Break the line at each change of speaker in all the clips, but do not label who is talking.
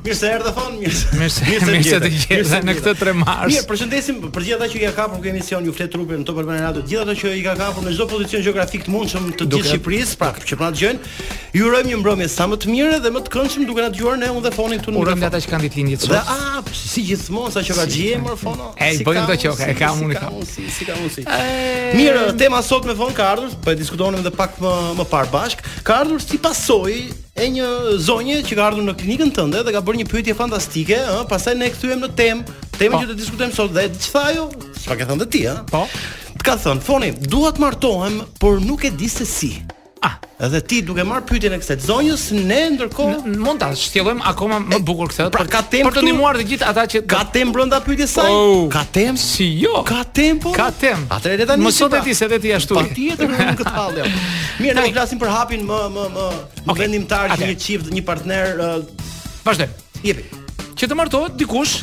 Mirë se erdhe Foni, mirë se
mirë se
mirë
se të
gjeta
në këtë 3 mars.
Mirë, përshëndesim për gjithë ata që i ka kapur këtë emision, ju flet trupi në Top Albania Radio, gjithë ata që i ka kapur në çdo pozicion gjeografik të mundshëm të gjithë Shqipërisë, pra që po na dëgjojnë, ju urojmë një mbrëmje sa më të mirë dhe më të këndshme duke na dëgjuar ne unë dhe Foni këtu në.
Urojmë ata që kanë
ditëlindje
sot.
Dhe a, si gjithmonë sa që ka gjë më fono. Ej,
bëjmë
ato
që ka, e
kam
unë kam.
Si si kam unë. Mirë, tema sot more Foni ka ardhur, po e diskutonim edhe pak më më parë bashk. Ka ardhur si pasojë e një zonje që ka ardhur në klinikën tënde dhe ka bërë një pyetje fantastike, ëh, pastaj ne e kthyem në temë, temën
po.
që do të diskutojmë sot dhe çfarë ajo? Çfarë ka thënë ty, ëh?
Po.
Të ka thënë, Foni, dua të martohem, por nuk e di se si.
Ah,
edhe ti duke marr pyetjen e kësaj zonjës, ne ndërkohë
mund ta shtjellojmë akoma më bukur këtë,
pra, ka temë
për të ndihmuar të gjithë ata që
ka temë brenda pyetjes së saj.
Oh,
ka temë?
Si jo?
Ka temë po?
Ka temë.
Atëherë le ta nisim.
Mos sot e di se ti ashtu.
Po ti e ke këtë hall. Mirë, ne po flasim për hapin më më më më
okay.
vendimtar që një çift, një partner uh...
Vazhdo.
Jepi.
Që të martohet dikush,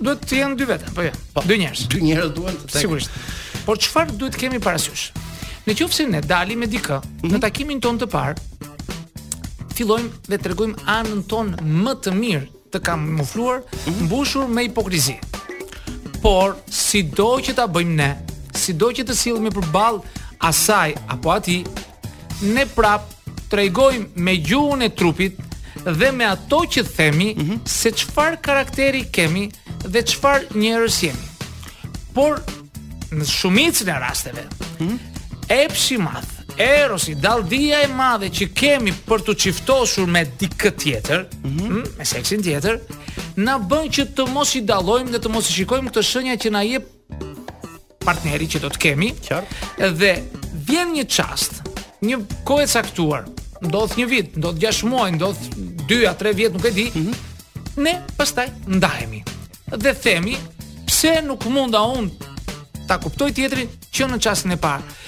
duhet të jenë dy veta, po jo. Po. Dy njerëz.
Dy njerëz duhen të tek.
Sigurisht. Por çfarë duhet të kemi parasysh? Në qoftë se ne dalim me dikë
mm -hmm.
në mhm. takimin tonë të parë, fillojmë dhe tregojmë anën tonë më të mirë të kamufluar, mbushur me hipokrizi. Por, sido që ta bëjmë ne, sido që të sillemi përballë asaj apo atij, ne prapë tregojmë me gjuhën e trupit dhe me ato që themi mm -hmm. se çfarë karakteri kemi dhe çfarë njerëz jemi. Por Në shumicën e rasteve, hmm? epshi i madh, erosi, dalldia e madhe që kemi për t'u çiftosur me dikë tjetër, mm -hmm. me seksin tjetër, na bën që të mos i dallojmë dhe të mos i shikojmë këto shenja që na jep partneri që do të kemi.
Qartë.
Dhe vjen një çast, një kohë e caktuar, ndodh një vit, ndodh 6 muaj, ndodh 2 a 3 vjet, nuk e di. Mm -hmm. Ne pastaj ndahemi. dhe themi pse nuk munda unë ta kuptoj tjetrin që në çastin e parë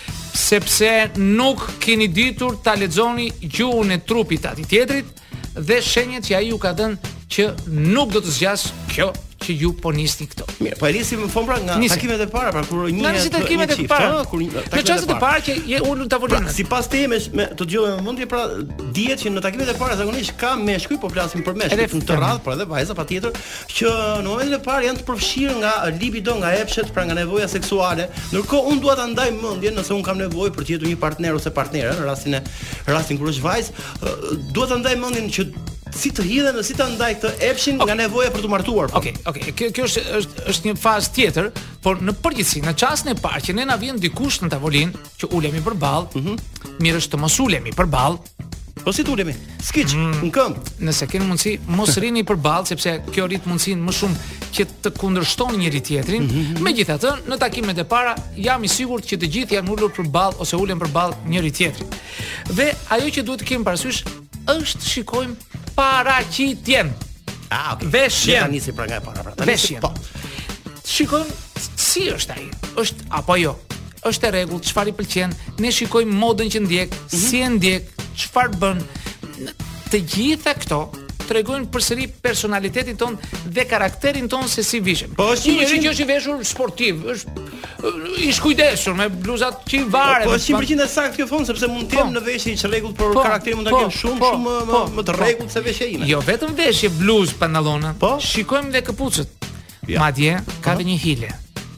sepse nuk keni ditur ta lexoni gjuhën e trupit të atij tjetrit dhe shenjat që ai ju ka dhënë që nuk do të zgjasë kjo që ju po nisni këto.
Mirë, po e nisim, Foni, pra nga
Nisim.
takimet e para, pra kur një
Nga takimet e para,
ah, kur një takimet e para.
Në çastet e para që je ulur në
tavolinë.
Pra,
sipas temës me të dëgjova me mendje, pra dihet që në takimet e para zakonisht ka meshkuj, po flasim për meshkuj, në të rradh, por edhe vajza patjetër, që në momentin e parë janë të përfshirë nga libido, nga epshet, pra nga nevoja seksuale. Ndërkohë unë dua ta ndaj mendjen nëse unë kam nevojë për të gjetur një partner ose partnere në rastin e rastin kur është vajzë, dua ta ndaj mendjen që si të hidhem dhe si ta ndaj këtë epshin okay. nga nevoja për t'u martuar.
Okej, okay, okej. Okay. Kjo kjo është është është një fazë tjetër, por në përgjithësi, në çastin e parë që ne na vjen dikush në tavolinë që ulemi përballë, mm -hmm. mirë është të mos ulemi përballë,
Po si të ulemi? Skiç, mm. në këmbë.
Nëse keni mundësi, mos rrini përballë sepse kjo rrit mundësinë më shumë që të kundërshton njëri tjetrin. Mm -hmm. Megjithatë, në takimet e para jam i sigurt që të gjithë janë ulur përballë ose ulen përballë njëri tjetrit. Dhe ajo që duhet të kemi parasysh është shikojmë paraqitjen.
Ah, okay. Veshje. Ja nisim pra nga e para pra.
Veshje.
Po.
Shikojmë si është ai. Është apo jo? Është e rregullt, çfarë i pëlqen, ne shikojmë modën që ndjek, mm -hmm. si e ndjek, çfarë bën. Të gjitha këto tregojnë përsëri personalitetin tonë dhe karakterin tonë se si vishemi.
Po është
një
njeri
që është i veshur sportiv, është i shkujdesur me bluzat që i varen.
Po është 100% e saktë kjo Fon sepse mund të jem
po.
në veshje i çrregullt, por
po.
karakteri mund ta
po.
kem shumë shumë më më të rregullt se veshja ime.
Jo vetëm veshje, bluzë, pantallona.
Po
shikojmë dhe këpucët. Madje ka dhe një hile.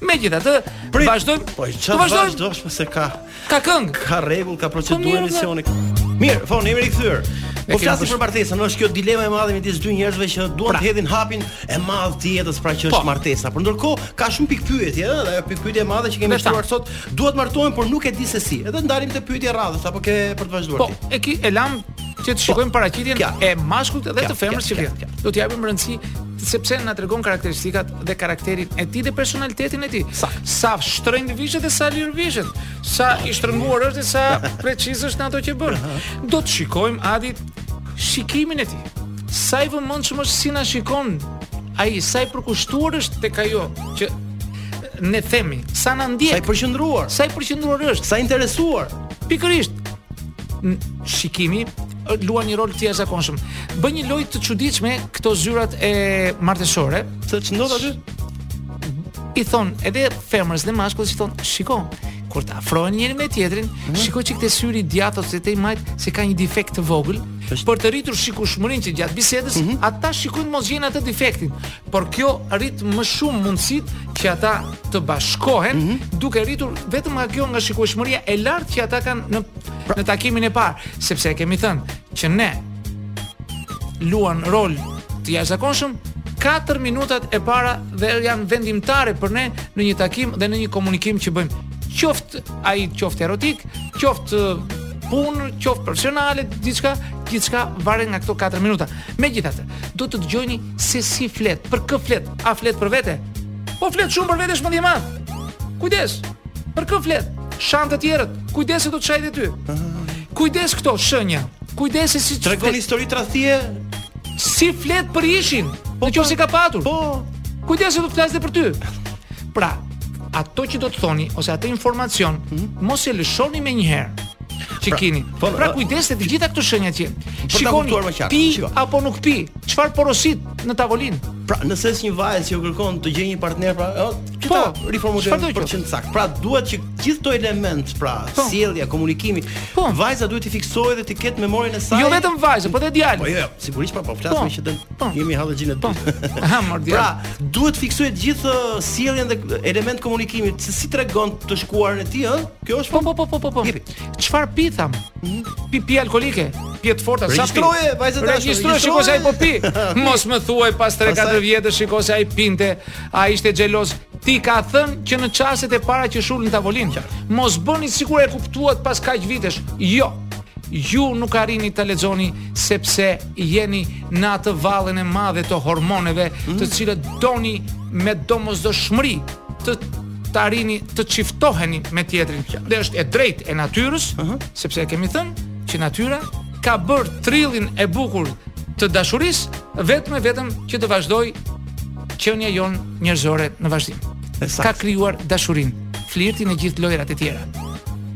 Megjithatë, vazhdojmë.
Po, çfarë
vazhdojmë?
Vazhdojmë po se ka.
Ka këngë,
ka rregull, ka
po,
procedurë emisioni. Mirë, Fon, jemi rikthyer. Po flasim për martesën, është kjo dilema e madhe midis dy njerëzve që duan
pra.
të hedhin hapin e madh të jetës pra që është po. martesa. Por ndërkohë ka shumë pikëpyetje, ëh, dhe ajo pikëpyetje e madhe që kemi shtruar sot, duhet të martohem, por nuk e di se si. Edhe ndalemi te pyetja e radhës apo ke për të vazhduar
po,
ti.
Po, e ki e lamë që të shikojmë paraqitjen e mashkullit dhe të femrës që vjen. Do t'i japim rëndësi sepse na tregon karakteristikat dhe karakterin e tij dhe personalitetin e tij.
Sa
sa shtrenjtë vishet dhe sa lirë vishet, sa i shtrënguar është dhe sa preciz është në ato që bën. Do të shikojmë Adi shikimin e tij. Sa i vëmendshëm është si na shikon ai, sa i përkushtuar është tek ajo që ne themi, sa na ndjek.
Sa i përqendruar.
Sa i përqendruar është.
Sa i interesuar.
Pikërisht. Shikimi luan një rol të jashtëzakonshëm. Bën një lojë të çuditshme këto zyrat
martesore. Ç'ndodh aty?
I thonë edhe femrës dhe mashkullit i thonë, "Shiko, kur të afrohen njëri me tjetrin, mm -hmm. shiko çik te syri i djathtë ose te i majti se ka një defekt të vogël, për të rritur shikueshmërinë që gjatë bisedës, mm -hmm. ata shikojnë mos gjejnë atë defektin, por kjo rrit më shumë mundësitë që ata të bashkohen mm -hmm. duke rritur vetëm nga kjo nga shikueshmëria e lartë që ata kanë në pra, në takimin e parë, sepse e kemi thënë që ne luan rol të jashtëzakonshëm 4 minutat e para dhe janë vendimtare për ne në një takim dhe në një komunikim që bëjmë qoftë ai qoftë erotik, qoftë punë, qoftë profesionale, diçka, gjithçka varet nga këto 4 minuta. Megjithatë, do të dëgjojmë se si flet, për kë flet, a flet për vete? Po flet shumë për vete, është mendjemadh. Kujdes. Për kë flet? Shan të tjerët. Kujdes se do të shaj dhe ty. Kujdes këto shenja. Kujdes se si
tregon histori tradhtie.
Si flet për ishin, po, në qoftë se ka patur.
Po.
Kujdes se do të flas dhe për ty. Pra, ato që do të thoni ose atë informacion, mm -hmm. mos e lëshoni menjëherë. Që pra, kini.
Po,
pra
po.
kujdes se të gjitha këto shenja që shikoni. Pi apo nuk pi? Çfarë porosit në tavolinë?
Pra, nëse është një vajzë që kërkon të gjejë një partner, pra, Që
po,
ta riformulojmë për të saktë. Pra duhet që gjithë këto elemente, pra
po.
sjellja, komunikimi,
po.
vajza duhet të fiksojë dhe të ketë memorien e saj.
Jo vetëm vajza, po edhe djali.
Po jo, sigurisht pra, po flasim
po.
që të
po.
jemi hallexhinj të.
Po. Aha, mordja.
Pra, duhet të fiksojë gjithë uh, sjelljen dhe elementet e komunikimit, se si tregon të shkuarën e tij, ë? Kjo është
po po po po po. po. Çfarë pi, thamë? Mhm. Pi pije alkoolike, pije të forta,
regjistroje, vajzë e dashur.
Regjistroje, shikoje se ai po pi. Mos më thuaj pas 3-4 vjetësh shikoje se ai pinte. Ai ishte xheloz? Ta ka thënë që në çastet e para që u ulën në tavolinë. Mos bëni sikur e kuptuat pas kaq vitesh. Jo. Ju nuk arrini ta lexoni sepse jeni në atë valën e madhe të hormoneve, mm. të cilët doni me domosdoshmëri të të arrini të çiftoheni me tjetrin. Dhe është e drejtë e natyrës, uh -huh. sepse e kemi thënë që natyra ka bërë trillin e bukur të dashurisë vetëm e vetëm që të vazhdojë qenia jonë njerëzore në vazhdim. Ka krijuar dashurinë, flirtin e gjithë lojërat e tjera.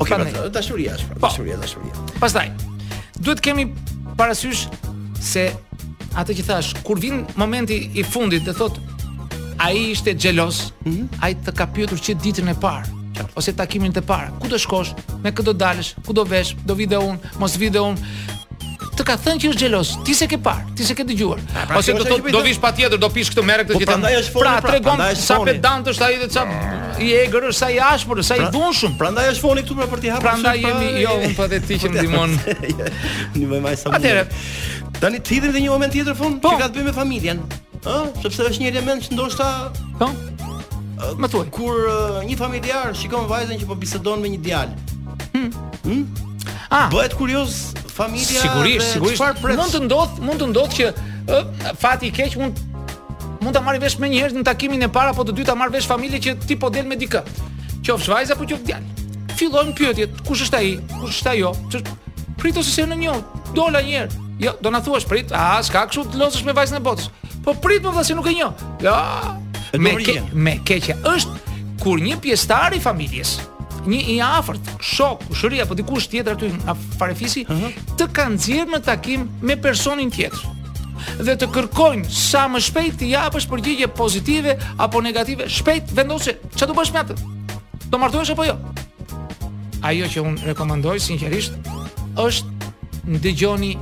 Ok,
pra, dashuria është, pra,
po.
dashuria, dashuria.
Pastaj, duhet të kemi parasysh se atë që thashë, kur vjen momenti i fundit dhe thotë ai ishte xheloz, mm -hmm. ai të ka pyetur që ditën e parë ose takimet e para. Ku do shkosh? Me kë do dalësh? Ku do vesh? Do vij dhe unë, mos vij dhe unë. të ka thënë që është xheloz. Ti s'e ke parë, ti s'e ke dëgjuar.
Pra,
pra,
Ose
do
të
do vish patjetër, do pish këtë merre këtë
gjë. Po,
pra,
pra
tregon sa pedant është ai dhe sa i egër është, sa i ashpër, sa i dhunshëm.
Prandaj është Foni këtu pra për të hapur.
Prandaj jemi jo, unë po, ti që më ndihmon.
Në më më sa.
Atëherë.
Tani të hidhemi në një moment tjetër, Foni,
po.
që ka të bëjë me familjen. Ë, sepse është një element që ndoshta
po. Më thuaj,
kur një familjar shikon vajzën që po bisedon me një djalë, Hmm. Hmm?
Ah,
bëhet kurioze familja.
Sigurisht, sigurisht. Mund të ndodhë, mund të ndodhë që ë fati i keq mund mund ta marrë vesh menjëherë në takimin e parë apo të dytë ta marrë vesh familja që ti po del me dikë. Qofsh vajzë apo qofsh djalë. Fillojnë pyetjet, kush është ai? Kush është ajo? Prit o se në një, dola një herë. Jo, do na thuash prit, a s'ka kështu të lozësh me vajzën e botës. Po prit mo vëlla, nuk e njoh.
Ja.
Më
e
ke,
më
e keqja është Kur një pjesëtar i familjes, një i afërt, shok, kushëri apo dikush tjetër aty nga farefisi, uh -huh. të kanë nxjerr në takim me personin tjetër dhe të kërkojnë sa më shpejt të japësh përgjigje pozitive apo negative, shpejt vendose, çfarë do bësh me atë? Do martohesh apo jo? Ajo që unë rekomandoj sinqerisht është ndëgjoni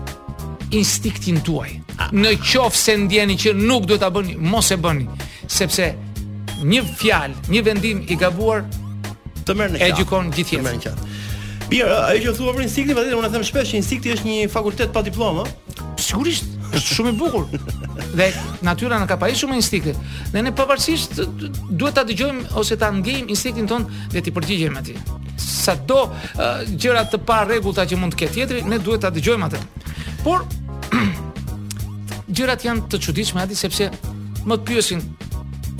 instinktin tuaj. Në qoftë se ndjeni që nuk duhet ta bëni, mos e bëni, sepse Një fjalë, një vendim i gabuar
të merr në
qafë.
E
gjykon gjithë jetën.
Të merr në qafë. Mirë, ajo që thua për instinktin, vërtet unë e them shpesh që instinkti është një fakultet pa diplomë.
Sigurisht, është shumë i bukur. Dhe natyra na ka pajisur me instinkte. Ne ne pavarësisht duhet ta dëgjojmë ose ta ndjejmë instinktin tonë dhe t'i përgjigjemi atij. Sado uh, gjëra të parregullta që mund të ketë tjetri, ne duhet ta dëgjojmë atë. Por gjërat janë të çuditshme aty sepse më pyesin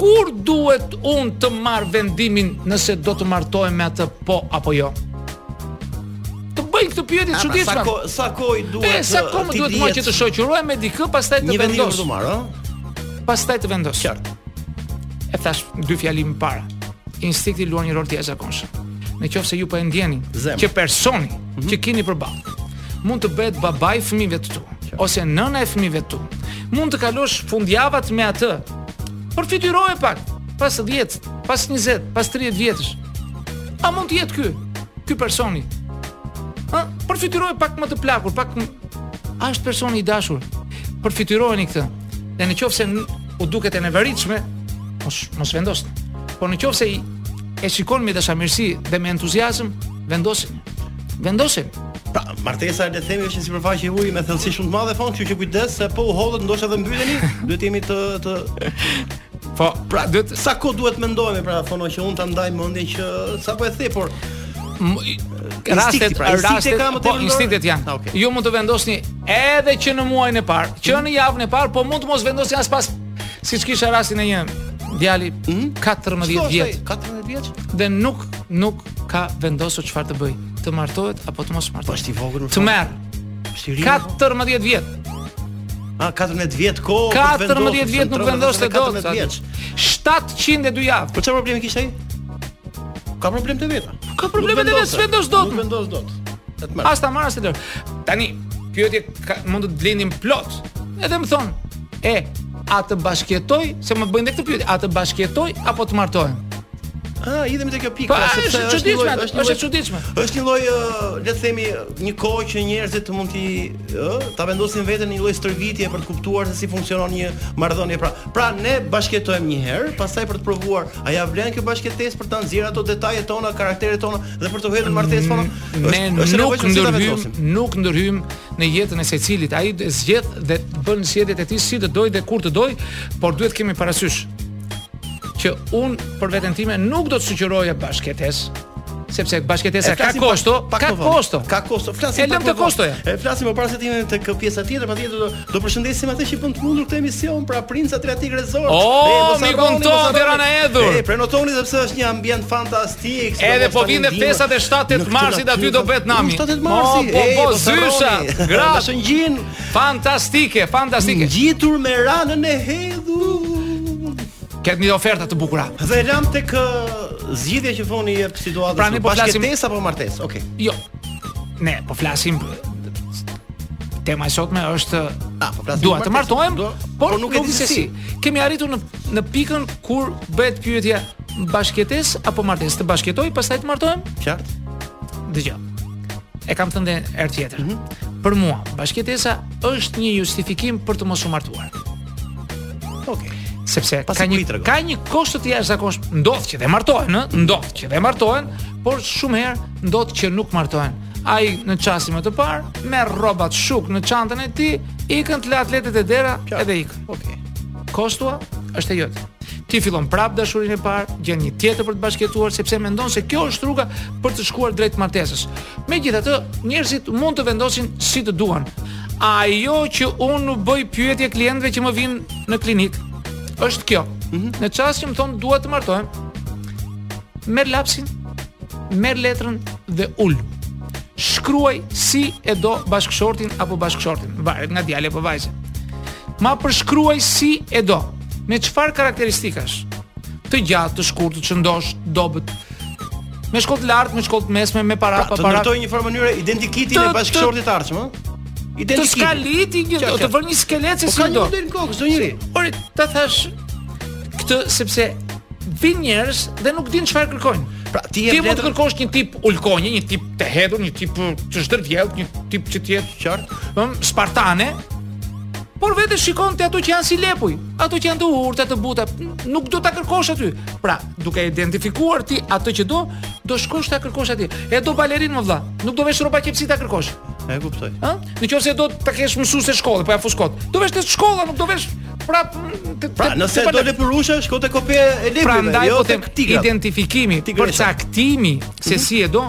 Kur duhet unë të marr vendimin nëse do të martohem me atë po apo jo? Të bëjnë këtë pyetje të çuditshme.
Sa ko, sa kohë duhet?
E, sa kohë duhet të
marr
që të shoqërohem me dikë, pastaj të vendos.
Një vendim të marr, ëh?
Pastaj të vendos.
Qartë.
E thashë dy fjali më parë. Instinkti luan një rol të jashtëzakonshëm. Në qoftë se ju po e ndjeni që personi mm -hmm. që keni përballë. Mund të bëhet babai i fëmijëve të tu, ose nëna e fëmijëve të tu. Mund të kalosh fundjavat me atë. Përfytyroje pak, pas 10, pas 20, pas 30 vjetësh. A mund të jetë ky? Ky personi. Ha, përfytyroje pak më të plakur, pak më... A është personi i dashur? Përfytyrojeni këtë. Dhe në qoftë se u duket e neveritshme, mos mos vendosni. Por në qoftë se e shikon me dashamirësi dhe me entuziazëm, vendosni. Vendosni.
Pra, martesa le të themi është një sipërfaqe uji me thellësi shumë të madhe fon, kështu që kujdes se po u hodhët ndoshta edhe mbyteni, duhet të jemi të të
Po, pra duhet
sa kohë duhet mendojmë pra fono që unë ta ndaj mendjen që sapo e the, por
rastet
pra,
rastet
ka më
po instinktet janë.
Ah, okay.
Ju mund të vendosni edhe që në muajin e parë, që në javën e parë, po mund të mos vendosni as pas siç kisha rastin e një djali mm? 14 vjet.
14 vjet
dhe nuk nuk ka vendosur çfarë të bëjë, të martohet apo të mos martohet.
Po është i vogël në
fakt.
Të
merr.
Është i ri.
14 vjet.
A 14 vjet kohë për të vendosur.
14 vjet nuk vendoste dot.
14 vjet.
702 javë.
Po çfarë problemi kishte ai? Ka probleme të veta.
Ka probleme të veta, s'vendos dot.
Nuk vendos dot.
As ta marrë se dot. Tani, pyetje mund të lindin plot. Edhe më thonë, e a të bashkëjetoj, se më bëjnë këtë pyetje, a të bashkëjetoj apo të martohem?
Ah, erdhëm te kjo pikë, pa,
po,
sepse
është e çuditshme, është e çuditshme.
Është një lloj, le të themi, një kohë që njerëzit mund të ë, ta vendosin veten në një lloj stërvitje për të kuptuar se si funksionon një marrëdhënie. Pra, pra ne bashkëjetojmë një herë, pastaj për të provuar, a ia vlen kjo bashkëjetesë për t'i nxjerrë ato detajet tona, karakteret tona dhe për të hedhur në martesën tonë.
Ne nuk ndërhyjmë, nuk ndërhyjmë në jetën e secilit. Ai zgjedh dhe bën zgjedhjet e tij si të dojë dhe kur të dojë, por duhet të kemi parasysh që unë për veten time nuk do të sugjeroja bashkëjetesë, sepse bashkëjetesa ka kosto, pak, pak ka kosto.
Ka kosto. Flasim
e
lëmë te
kostoja.
E flasim më, para se të ikim tek pjesa tjetër, patjetër do ta përshëndesim atë që bën të mundur këtë emision, pra Princ Adriatik Resort. Oh,
më
kujton te
Rana e Hedhun.
E prenotoni sepse është një ambient fantastik.
Edhe po vinë festat e 7-8 marsit aty do bëhet nami.
7-8 marsi.
Po, po,
po, po
zysha. Gratë.
Ngji.
Fantastike, fantastike.
Ngjitur me Ranën e Hedhun.
Ka dhe oferta të bukura.
Dhe e lamë tek zgjidhja që thoni i jep situatës.
Pra ne po flasim
tesa apo martesë. Okej. Okay.
Jo. Ne po flasim tema e sotme është
a, po flasim
dua të martohem,
do,
por,
por nuk e di
se si. Kemi arritur në në pikën kur bëhet pyetja bashkëjetesë apo martesë të bashkëjetoj, pastaj të martohem?
Qartë.
Dëgjo. e kam thënë edhe herë tjetër. Mm -hmm. Për mua, bashkëjetesa është një justifikim për të mos u martuar.
Okej. Okay.
Sepse
Pse? Na
e
trego.
ka një kosto të jashtëzakonshme, ndodh që dhe martohen, ë, ndodh që dhe martohen, por shumë herë ndodh që nuk martohen. Ai në çastin më të parë merr rrobat shuk në çantën e tij, ikën të lë atletet te dera Qartë. edhe ikën.
Okej.
Okay. Kostoja është e jotja. Ti fillon prap dashurinë e parë, gjen një tjetër për të bashkëjetuar sepse mendon se kjo është rruga për të shkuar drejt martesës. Megjithatë, njerëzit mund të vendosin si të duan. Ajo që unë u bëj pyetje klientëve që më vijnë në klinikë është kjo. Mm -hmm. Në çast që më thonë dua të martohem, merr lapsin, merr letrën dhe ulu. Shkruaj si e do bashkëshortin apo bashkëshorten, varet nga djali apo vajza. Ma përshkruaj si e do, me çfarë karakteristikash. Të gjatë, të shkurtë, të shëndoshë, të dobët, Me shkollë të lartë, me shkollë të mesme, me para,
pra,
pa para.
Të
ndërtojë
në një farë mënyre identikitin e bashkëshortit të ardhshëm, ëh?
Identikiti.
Të
skalitë një, të vërë një skelet se
po
si
do. Po
ka
një në kokë, çdo njeri.
Por, ta thashë, këtë, sepse, vijnë njerëz dhe nuk dinë çfarë kërkojnë.
Pra, ti,
ti mund të kërkosh një tip ulkonje, një tip të hedhur, një tip të zhdërvjellët, një tip që të jetë
qartë,
ëm spartane, por vetë shikon te ato që janë si lepuj, ato që janë të urta, të buta, nuk do ta kërkosh aty. Pra, duke identifikuar ti atë që do, do shkosh ta kërkosh atje. E do balerin, më vlla. Nuk do vesh te rrobaqepësi ta kërkosh.
E kuptoj.
Ë? Në qoftë se do ta kesh mësuese shkolle, po ia fus kot. Do vesh te shkolla, nuk do vesh prap të
Pra, nëse
do
le për usha, shko te kopje e librit.
Prandaj
jo
po të
tigrat.
identifikimi, përcaktimi se si e do,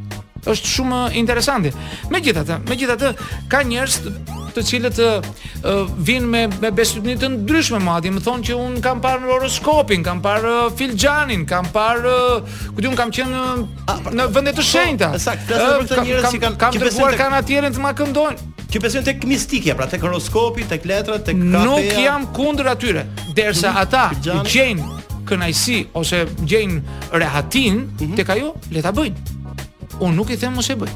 është shumë interesante. Megjithatë, megjithatë ka njerëz të cilët uh, vijnë me me bestytni të ndryshme madje, më thonë që unë kam parë horoskopin, kam parë uh, filxhanin, kam parë uh, ku di unë kam qenë uh, në vende të
po, shenjta.
Saktë,
ka shumë
të
njerëz që kanë kanë
dërguar kanë atje të ma këndojnë.
Që besojnë tek mistikja, pra tek horoskopi, tek letrat, tek kafeja.
Nuk jam kundër atyre, derisa mhm.
ata
gjejnë kënaqësi ose gjejnë rehatinë mm -hmm. tek ajo, le ta bëjnë. Unë nuk i them mos e bëj.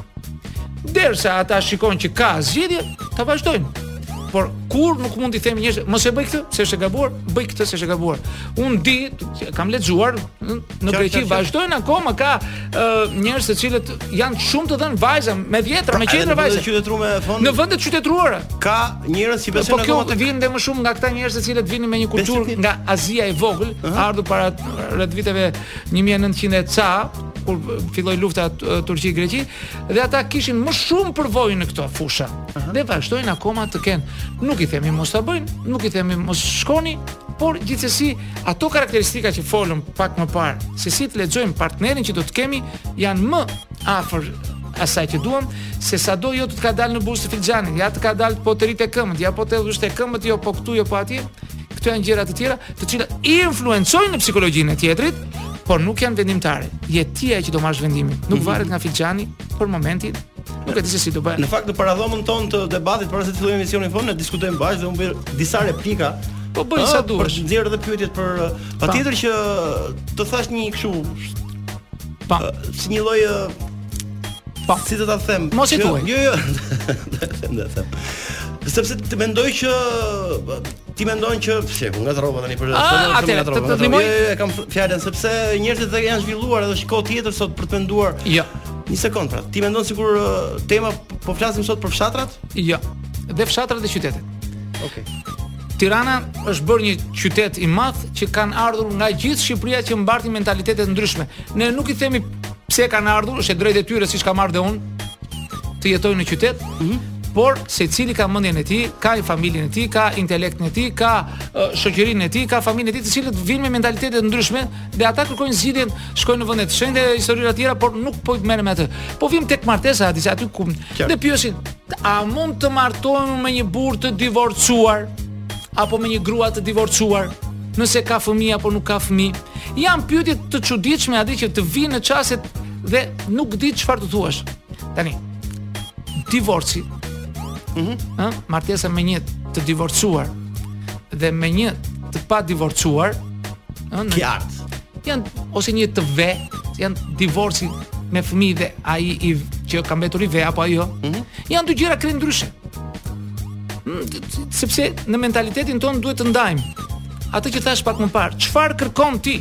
Derisa ata shikojnë që ka zgjidhje, ta vazhdojnë. Por kur nuk mund t'i them njerëz, mos e bëj këtë, se është e gabuar, bëj këtë se është e gabuar. Unë di, kam lexuar në Greqi vazhdojnë akoma ka uh, njerëz të cilët janë shumë të dhënë vajza me vjetra,
pra, me
qendra vajza. Në vende të qytetëruara.
Ka njerëz që besojnë akoma. Po kjo
vjen dhe më shumë nga këta njerëz të cilët vinin me një kulturë nga Azia e Vogël, uh -huh. ardhur para rreth viteve Një mijë e nëntëqind e ca kur filloi lufta Turqi-Greqi dhe ata kishin më shumë përvojë në këto fusha. Uh -huh. Dhe vazhdojnë akoma të kenë. Nuk i themi mos ta bëjnë, nuk i themi mos shkoni, por gjithsesi ato karakteristika që folëm pak më parë, se si të lexojmë partnerin që do të kemi, janë më afër asaj që duam, se sa do jo të të ka dalë në buzë të filxhanit, ja të ka dalë po te rruga e këmbët, ja po të edhusht e këmbët, jo po këtu, jo po atje, Këto janë gjëra të tjera, të cilat influencojnë në psikologjinë e tjetrit, por nuk janë vendimtare. Je ti ai që do marrësh vendimin. Nuk mhm. varet nga filxhani për momentin. Nuk e di se si do bëhet.
Në fakt në paradhomën tonë të debatit para se të fillojmë emisionin fon, ne diskutojmë bashkë dhe unë bëj disa replika.
Po bëj sa
ah,
duash.
Për të nxjerrë edhe pyetjet për uh, patjetër që të thash një kështu
pa
uh, si një lloj uh,
pa
si do ta them.
Mos
e
thuaj.
Jo, jo. Them, them. Sepse mendoj që Ti mendon që pse ku nga rroba tani për ah,
të të
të
ndihmoj.
Jo, jo, jo, kam fjalën sepse njerëzit që janë zhvilluar edhe shko tjetër sot për të menduar.
Jo.
Një sekond pra. Ti mendon sikur uh, tema po flasim sot për fshatrat?
Jo. Dhe fshatrat e qytetet.
Okej. Okay.
Tirana është bërë një qytet i madh që kanë ardhur nga gjithë Shqipëria që mbartin mentalitete të ndryshme. Ne nuk i themi pse kanë ardhur, është e drejtë e tyre siç kam ardhur unë, të jetojnë në qytet, mm -hmm por se cili ka mendjen e ti, ka familjen e ti, ka intelektin e ti, ka shoqërin e ti, ka familjen e ti, të cilët vinë me mentalitete të ndryshme, dhe ata kërkojnë zgjidhjen, shkojnë në vendet e shenjta dhe historira të tjera, por nuk po të merrem me atë. Po vim tek martesa aty, aty ku dhe pyesin, a mund të martohem me një burrë të divorcuar apo me një grua të divorcuar? Nëse ka fëmijë apo nuk ka fëmijë? Jan pyetje të çuditshme aty që të vinë në çastet dhe nuk di çfarë të thuash. Tani, divorci. Mhm. Mm ë, martesa me një të divorcuar dhe me një të padivorcuar, ë, në
Qartë.
janë ose një të ve, janë divorci me fëmijë dhe ai që ka mbetur i ve apo ajo. Mhm. Janë dy gjëra krejt ndryshe. Mm, d- d- Sepse në mentalitetin tonë duhet të ndajmë. Atë që thash pak më parë, çfarë kërkon ti?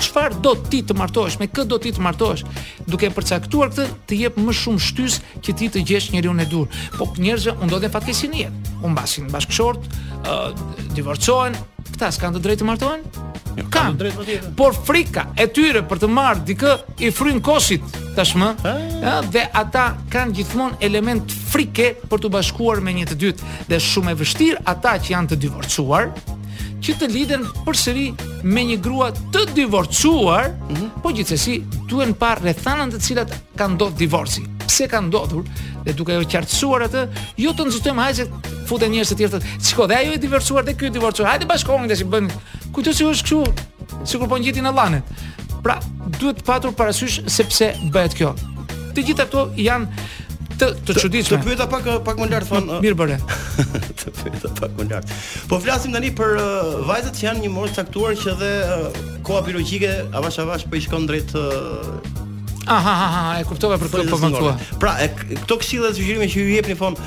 Çfarë do ti të martohesh? Me kë do ti të martohesh? Duke e përcaktuar këtë, të jep më shumë shtys që ti të gjesh njeriun e duhur. Po njerëzve u ndodhin fatkeqësi në jetë. U vdesin bashkëshort, ë uh, divorcohen, këta s'kanë të drejtë të martohen? Jo, kanë
të drejtë patjetër.
Por frika e tyre për të marrë dikë i fryn kosit tashmë, ë dhe ata kanë gjithmonë element frike për t'u bashkuar me një të dytë dhe shumë e vështirë ata që janë të divorcuar që të lidhen përsëri me një grua të divorcuar, mm -hmm. po gjithsesi duhen par rrethanat në të cilat ka ndodhur divorci. Pse ka ndodhur? Dhe duke e qartësuar atë, jo të nxitojmë se futen njerëz të tjerë të, "Shiko, dhe ajo e divorcuar dhe ky e divorcuar. Hajde bashkohemi tash i bëjmë." Kujto se është kështu, sikur po ngjitin në llanet. Pra, duhet patur parasysh sepse bëhet kjo. Të gjitha këto janë të të çuditshme.
Të pyeta pak pak më lart Thoni.
Mirë bëre.
Të pyeta pak më lart. Po flasim tani për uh, vajzat që janë një moshë caktuar që dhe uh, koha biologjike avash avash po i shkon drejt uh,
Aha, aha, aha, e kuptova për këtë po më thua.
Pra, e, këto këshilla dhe sugjerime që ju jepni
Thoni,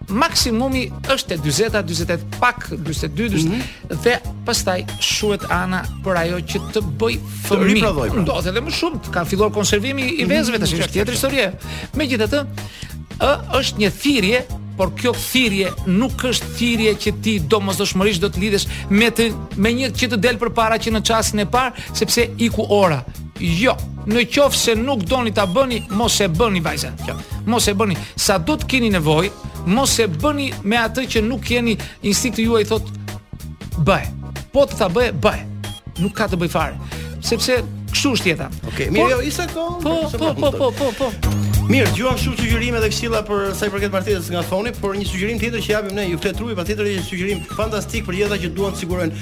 maksimumi është te 40-a 48 pak 42 mm
-hmm.
dhe pastaj shuhet ana për ajo që të bëj fëmijë.
Pra.
Ndodh edhe më shumë, ka filluar konservimi i mhm, vezëve tash është tjetër histori. Megjithatë, ë është një thirrje por kjo thirrje nuk është thirrje që ti domosdoshmërisht do të lidhesh me të me një që të del përpara që në çastin e parë sepse iku ora Jo, në qoftë se nuk doni ta bëni, mos e bëni vajza. Kjo. Mos e bëni. Sado të keni nevojë, mos e bëni me atë që nuk jeni instinkti juaj thot bëj. Po të ta bëj, bëj. Nuk ka të bëj fare. Sepse kështu është jeta.
Okej,
okay,
mirë, jo, isa ko.
Po, po, po, po, po, po.
Mirë, dëgjova shumë sugjerime dhe këshilla për sa i përket martesës nga Thoni, por një sugjerim tjetër që japim ne, ju flet trupi patjetër një sugjerim fantastik për gjithë ata që duan të sigurojnë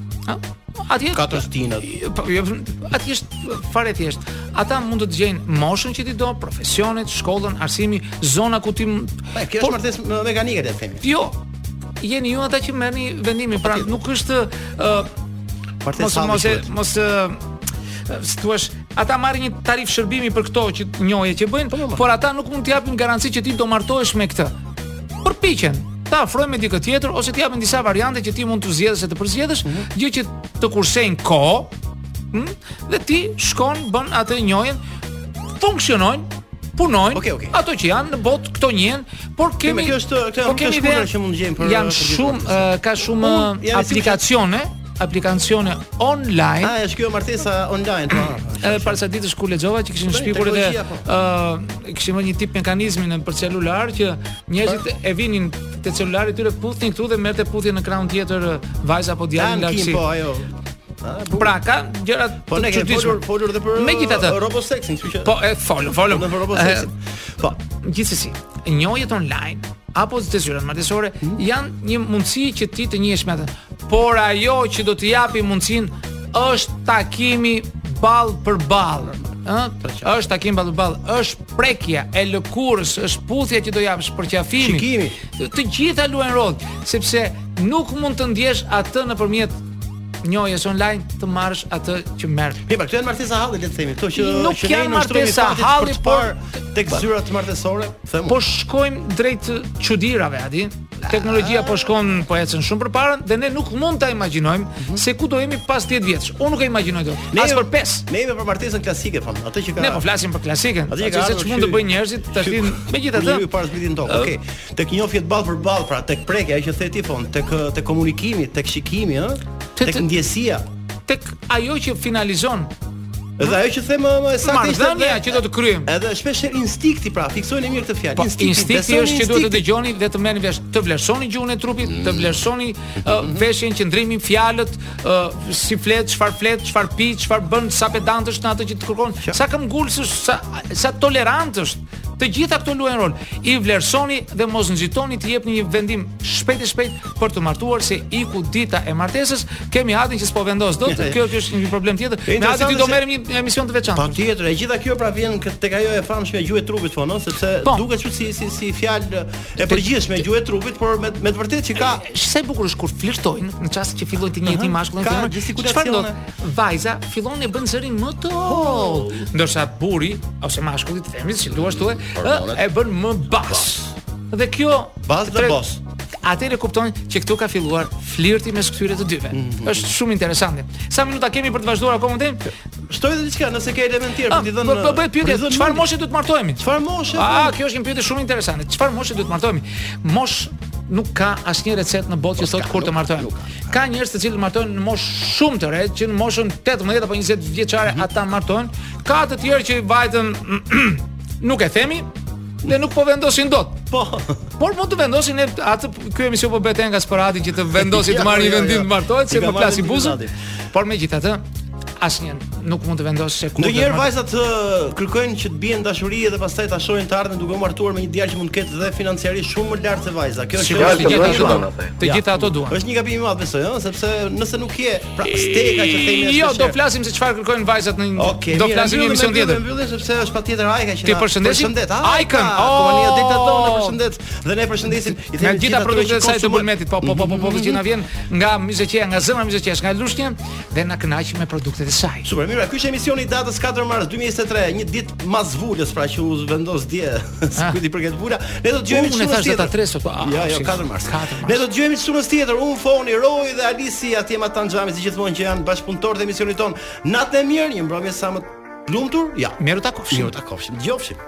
Ha? Atje
katër stinët.
Po, jo, atje është fare thjesht. Ata mund të të gjejnë moshën që ti do, profesionet, shkollën, arsimi, zona ku ti
Po, kjo është martesë mekanike, le të themi.
Jo. Jeni ju ata që merrni vendimin, pra nuk është ë
uh,
mos mos mos si thua, ata marrin një tarifë shërbimi për këto njohje që bëjnë, po, po, po. por ata nuk mund të japin garanci që ti do martohesh me këtë. përpiqen ta afrojnë me dikë tjetër ose të japin disa variante që ti mund të zgjedhësh e të përzgjedhësh, mhm. gjë që të kursen kohë, hm, dhe ti shkon bën atë njohjen funksionojnë punojnë
okay, okay.
ato që janë në botë këto janë por kemi
kjo është kjo
po
është që mund të gjejmë për
janë shumë ka shumë aplikacione aplikacione online.
Ah, është kjo martesa online, po.
Edhe para ca ditësh kur lexova që kishin shpikur edhe
ë po.
uh, kishin vënë një tip mekanizmi nëpër celularë që njerëzit e vinin te celulari i tyre puthnin këtu dhe merrte puthjen në krahun tjetër vajza apo djali
larg. Po, ajo.
Pra ka gjëra
po,
të çuditshme.
Pa folur edhe për
Megjithatë,
robo sexin, kështu që.
Po e fol, fol.
Po për
robo
sexin. Po,
gjithsesi, njohjet online apo te zyrat martesore
hmm.
janë një mundësi që ti të njihesh me atë. Por ajo që do të japi mundësinë është takimi ballë për ballë. Ë, është takimi ballë për ballë, është prekja e lëkurës, është puthja që do japësh përqafimi.
Shikimi.
Të, të gjitha luajnë rol, sepse nuk mund të ndjesh atë nëpërmjet njohjes online të marrësh atë që merr.
Mirëpo këto janë martesa halli le të themi, këto që
nuk
që
janë martesa halli, por
tek zyrat martesore, them.
Po shkojmë drejt çudirave, e di. teknologjia po shkon po ecën shumë përpara dhe ne nuk mund ta imagjinojmë mm -hmm. se ku do jemi pas 10 vjetësh. Unë nuk e imagjinoj dot. Ne as për 5.
Ne jemi për martesën klasike, Fon. Atë që ka
Ne po flasim për klasiken.
Atë që
se ç'mund të bëjnë njerëzit
s'dihet
megjithatë.
Ne jemi për të zbritur në tokë. Okej. Okay. Tek njohjet ballë për ballë, pra tek prekja që the ti Fon, tek tek komunikimi, tek shikimi, ëh, tek ndjesia,
tek ajo që finalizon
Edhe ajo që them më saktë.
Marrëdhënia që do të kryejmë.
Edhe shpesh instinkti pra, fiksojeni mirë këtë fjalë.
Po, instinkti,
instinkti
është që duhet të dëgjoni dhe të merrni vesh, të vlerësoni gjuhën e trupit, mm. të vlerësoni uh, veshjen, qëndrimin, fjalët, uh, si flet, çfarë flet, çfarë pi, çfarë bën, sa pedant është në atë që të kërkon, sa këmbëngulës, sa sa tolerant është. Të gjitha këto luajnë rol. I vlerësoni dhe mos nxitoni të jepni një vendim shpejt e shpejt për t'u martuar se iku dita e martesës, kemi atin që s'po vendos dot. Kjo kjo është një problem tjetër. Me
atë
do
merremi
në një emision të veçantë.
Patjetër, e gjitha kjo pra vjen tek ajo e famshme gjuhë e trupit Fon, sepse
po.
duket që si si si fjalë e përgjithshme gjuhë e trupit, por me me të vërtetë që ka.
Sa e bukur është kur flirtojnë në çast që fillojnë të
njohin
mashkullin.
Ka
gjestikulacione. vajza fillon e bën zërin më të hollë, ndërsa burri ose mashkulli të themi, si duash thuaj, e bën më bas. Dhe kjo
bas dhe bas.
Atëherë kupton që këtu ka filluar flirti mes këtyre të dyve. Mm -hmm. Është shumë interesante. Sa minuta kemi për të vazhduar akoma tim?
Shtoj edhe diçka, nëse ke element tjetër,
ah,
ti dhënë.
Po
po bëj
pyetje, çfarë moshe duhet të martohemi?
Çfarë moshe?
Ah, kjo është një pyetje shumë interesante. Çfarë moshe duhet të martohemi? Moshë nuk ka asnjë recetë në botë që thotë kur të martohesh. Ka njerëz të cilët martohen në moshë shumë të re, që në moshën 18 apo 20 vjeçare mm -hmm. ata martohen. Ka të tjerë që vajtën nuk e themi dhe nuk po vendosin dot.
Po.
Por mund të vendosin atë ky emision po bëhet nga sporati që të vendosin të
marrë një
vendim të martohet se
po
plasi buzën. Por megjithatë, asnjë nuk mund të vendosë se kur.
Ndonjëherë vajzat të kërkojnë që të bien në dashuri dhe pastaj ta shohin të ardhmen duke u martuar me një djalë që mund të ketë dhe financiarisht shumë më lart se vajza. Kjo është
gjë
që gjithë
duan. Të gjitha ato duan.
Është një gabim i madh besoj, ëh, sepse nëse nuk je, pra steka që themi është.
Jo, do flasim se çfarë kërkojnë vajzat në një do flasim
një
emision tjetër.
Mbyllë sepse është patjetër Ajka që ta
përshëndesim. Ajka,
kompania Ajka që na përshëndet dhe ne përshëndesim. I themi gjithë
produktet e saj të bulmetit, po po po po, po që na vjen nga Myzeqeja, nga zemra e Myzeqesë, nga Lushnja. dhe na kënaqin me produktet e saj.
Super, mirë, ky është emisioni i datës 4 mars 2023, një ditë mas vulës, pra që u vendos dje, ah. kujt i përket vula. Ne do të
dëgjohemi, unë thashë
datë
tre sot. Po, ah,
ja, jo, 4 mars.
4 mars.
Ne do të dëgjohemi të shtunën tjetër, unë, Foni, Roi dhe Alisi atje matanë xhamit si gjithmonë që janë bashkëpunëtorë të emisionit tonë. Natën e mirë, një mbrëmje sa më të lumtur. Ja.
Mirë u takofshim.
Mirë u takofshim. Dëgjofshim.